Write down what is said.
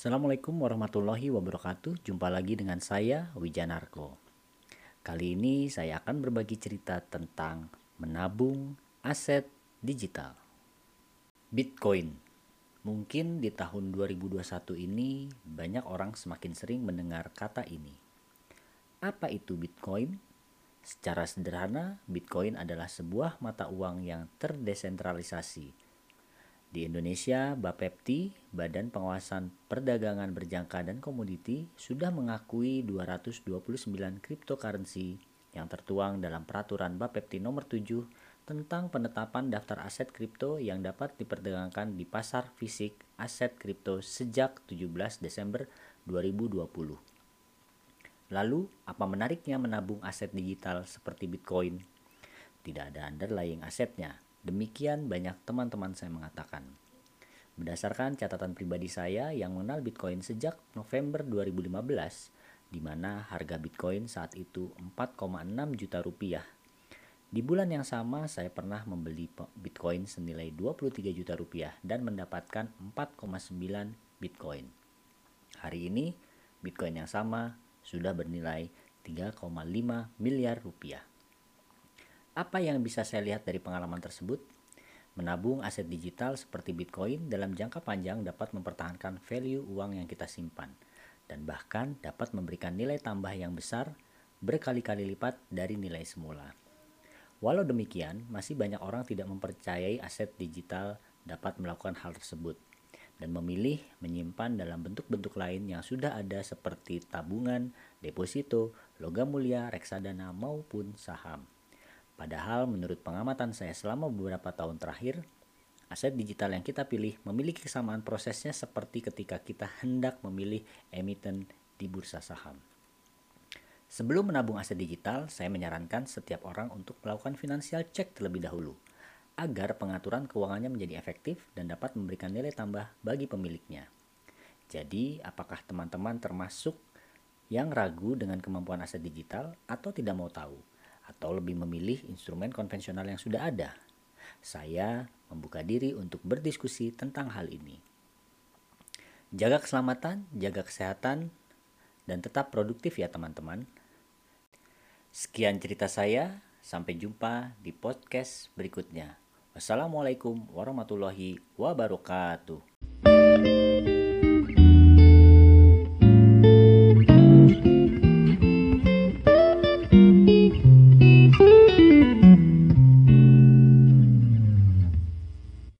Assalamualaikum warahmatullahi wabarakatuh. Jumpa lagi dengan saya Wijanarko. Kali ini saya akan berbagi cerita tentang menabung aset digital. Bitcoin. Mungkin di tahun 2021 ini banyak orang semakin sering mendengar kata ini. Apa itu Bitcoin? Secara sederhana, Bitcoin adalah sebuah mata uang yang terdesentralisasi di Indonesia, Bapepti, Badan Pengawasan Perdagangan Berjangka dan Komoditi, sudah mengakui 229 cryptocurrency yang tertuang dalam peraturan Bapepti nomor 7 tentang penetapan daftar aset kripto yang dapat diperdagangkan di pasar fisik aset kripto sejak 17 Desember 2020. Lalu, apa menariknya menabung aset digital seperti Bitcoin? Tidak ada underlying asetnya, Demikian banyak teman-teman saya mengatakan. Berdasarkan catatan pribadi saya yang mengenal Bitcoin sejak November 2015, di mana harga Bitcoin saat itu 4,6 juta rupiah. Di bulan yang sama saya pernah membeli Bitcoin senilai 23 juta rupiah dan mendapatkan 4,9 Bitcoin. Hari ini Bitcoin yang sama sudah bernilai 3,5 miliar rupiah. Apa yang bisa saya lihat dari pengalaman tersebut? Menabung aset digital seperti Bitcoin dalam jangka panjang dapat mempertahankan value uang yang kita simpan dan bahkan dapat memberikan nilai tambah yang besar berkali-kali lipat dari nilai semula. Walau demikian, masih banyak orang tidak mempercayai aset digital dapat melakukan hal tersebut dan memilih menyimpan dalam bentuk-bentuk lain yang sudah ada seperti tabungan, deposito, logam mulia, reksadana maupun saham. Padahal menurut pengamatan saya selama beberapa tahun terakhir, aset digital yang kita pilih memiliki kesamaan prosesnya seperti ketika kita hendak memilih emiten di bursa saham. Sebelum menabung aset digital, saya menyarankan setiap orang untuk melakukan financial check terlebih dahulu agar pengaturan keuangannya menjadi efektif dan dapat memberikan nilai tambah bagi pemiliknya. Jadi, apakah teman-teman termasuk yang ragu dengan kemampuan aset digital atau tidak mau tahu? Atau lebih memilih instrumen konvensional yang sudah ada. Saya membuka diri untuk berdiskusi tentang hal ini. Jaga keselamatan, jaga kesehatan, dan tetap produktif ya teman-teman. Sekian cerita saya, sampai jumpa di podcast berikutnya. Wassalamualaikum warahmatullahi wabarakatuh.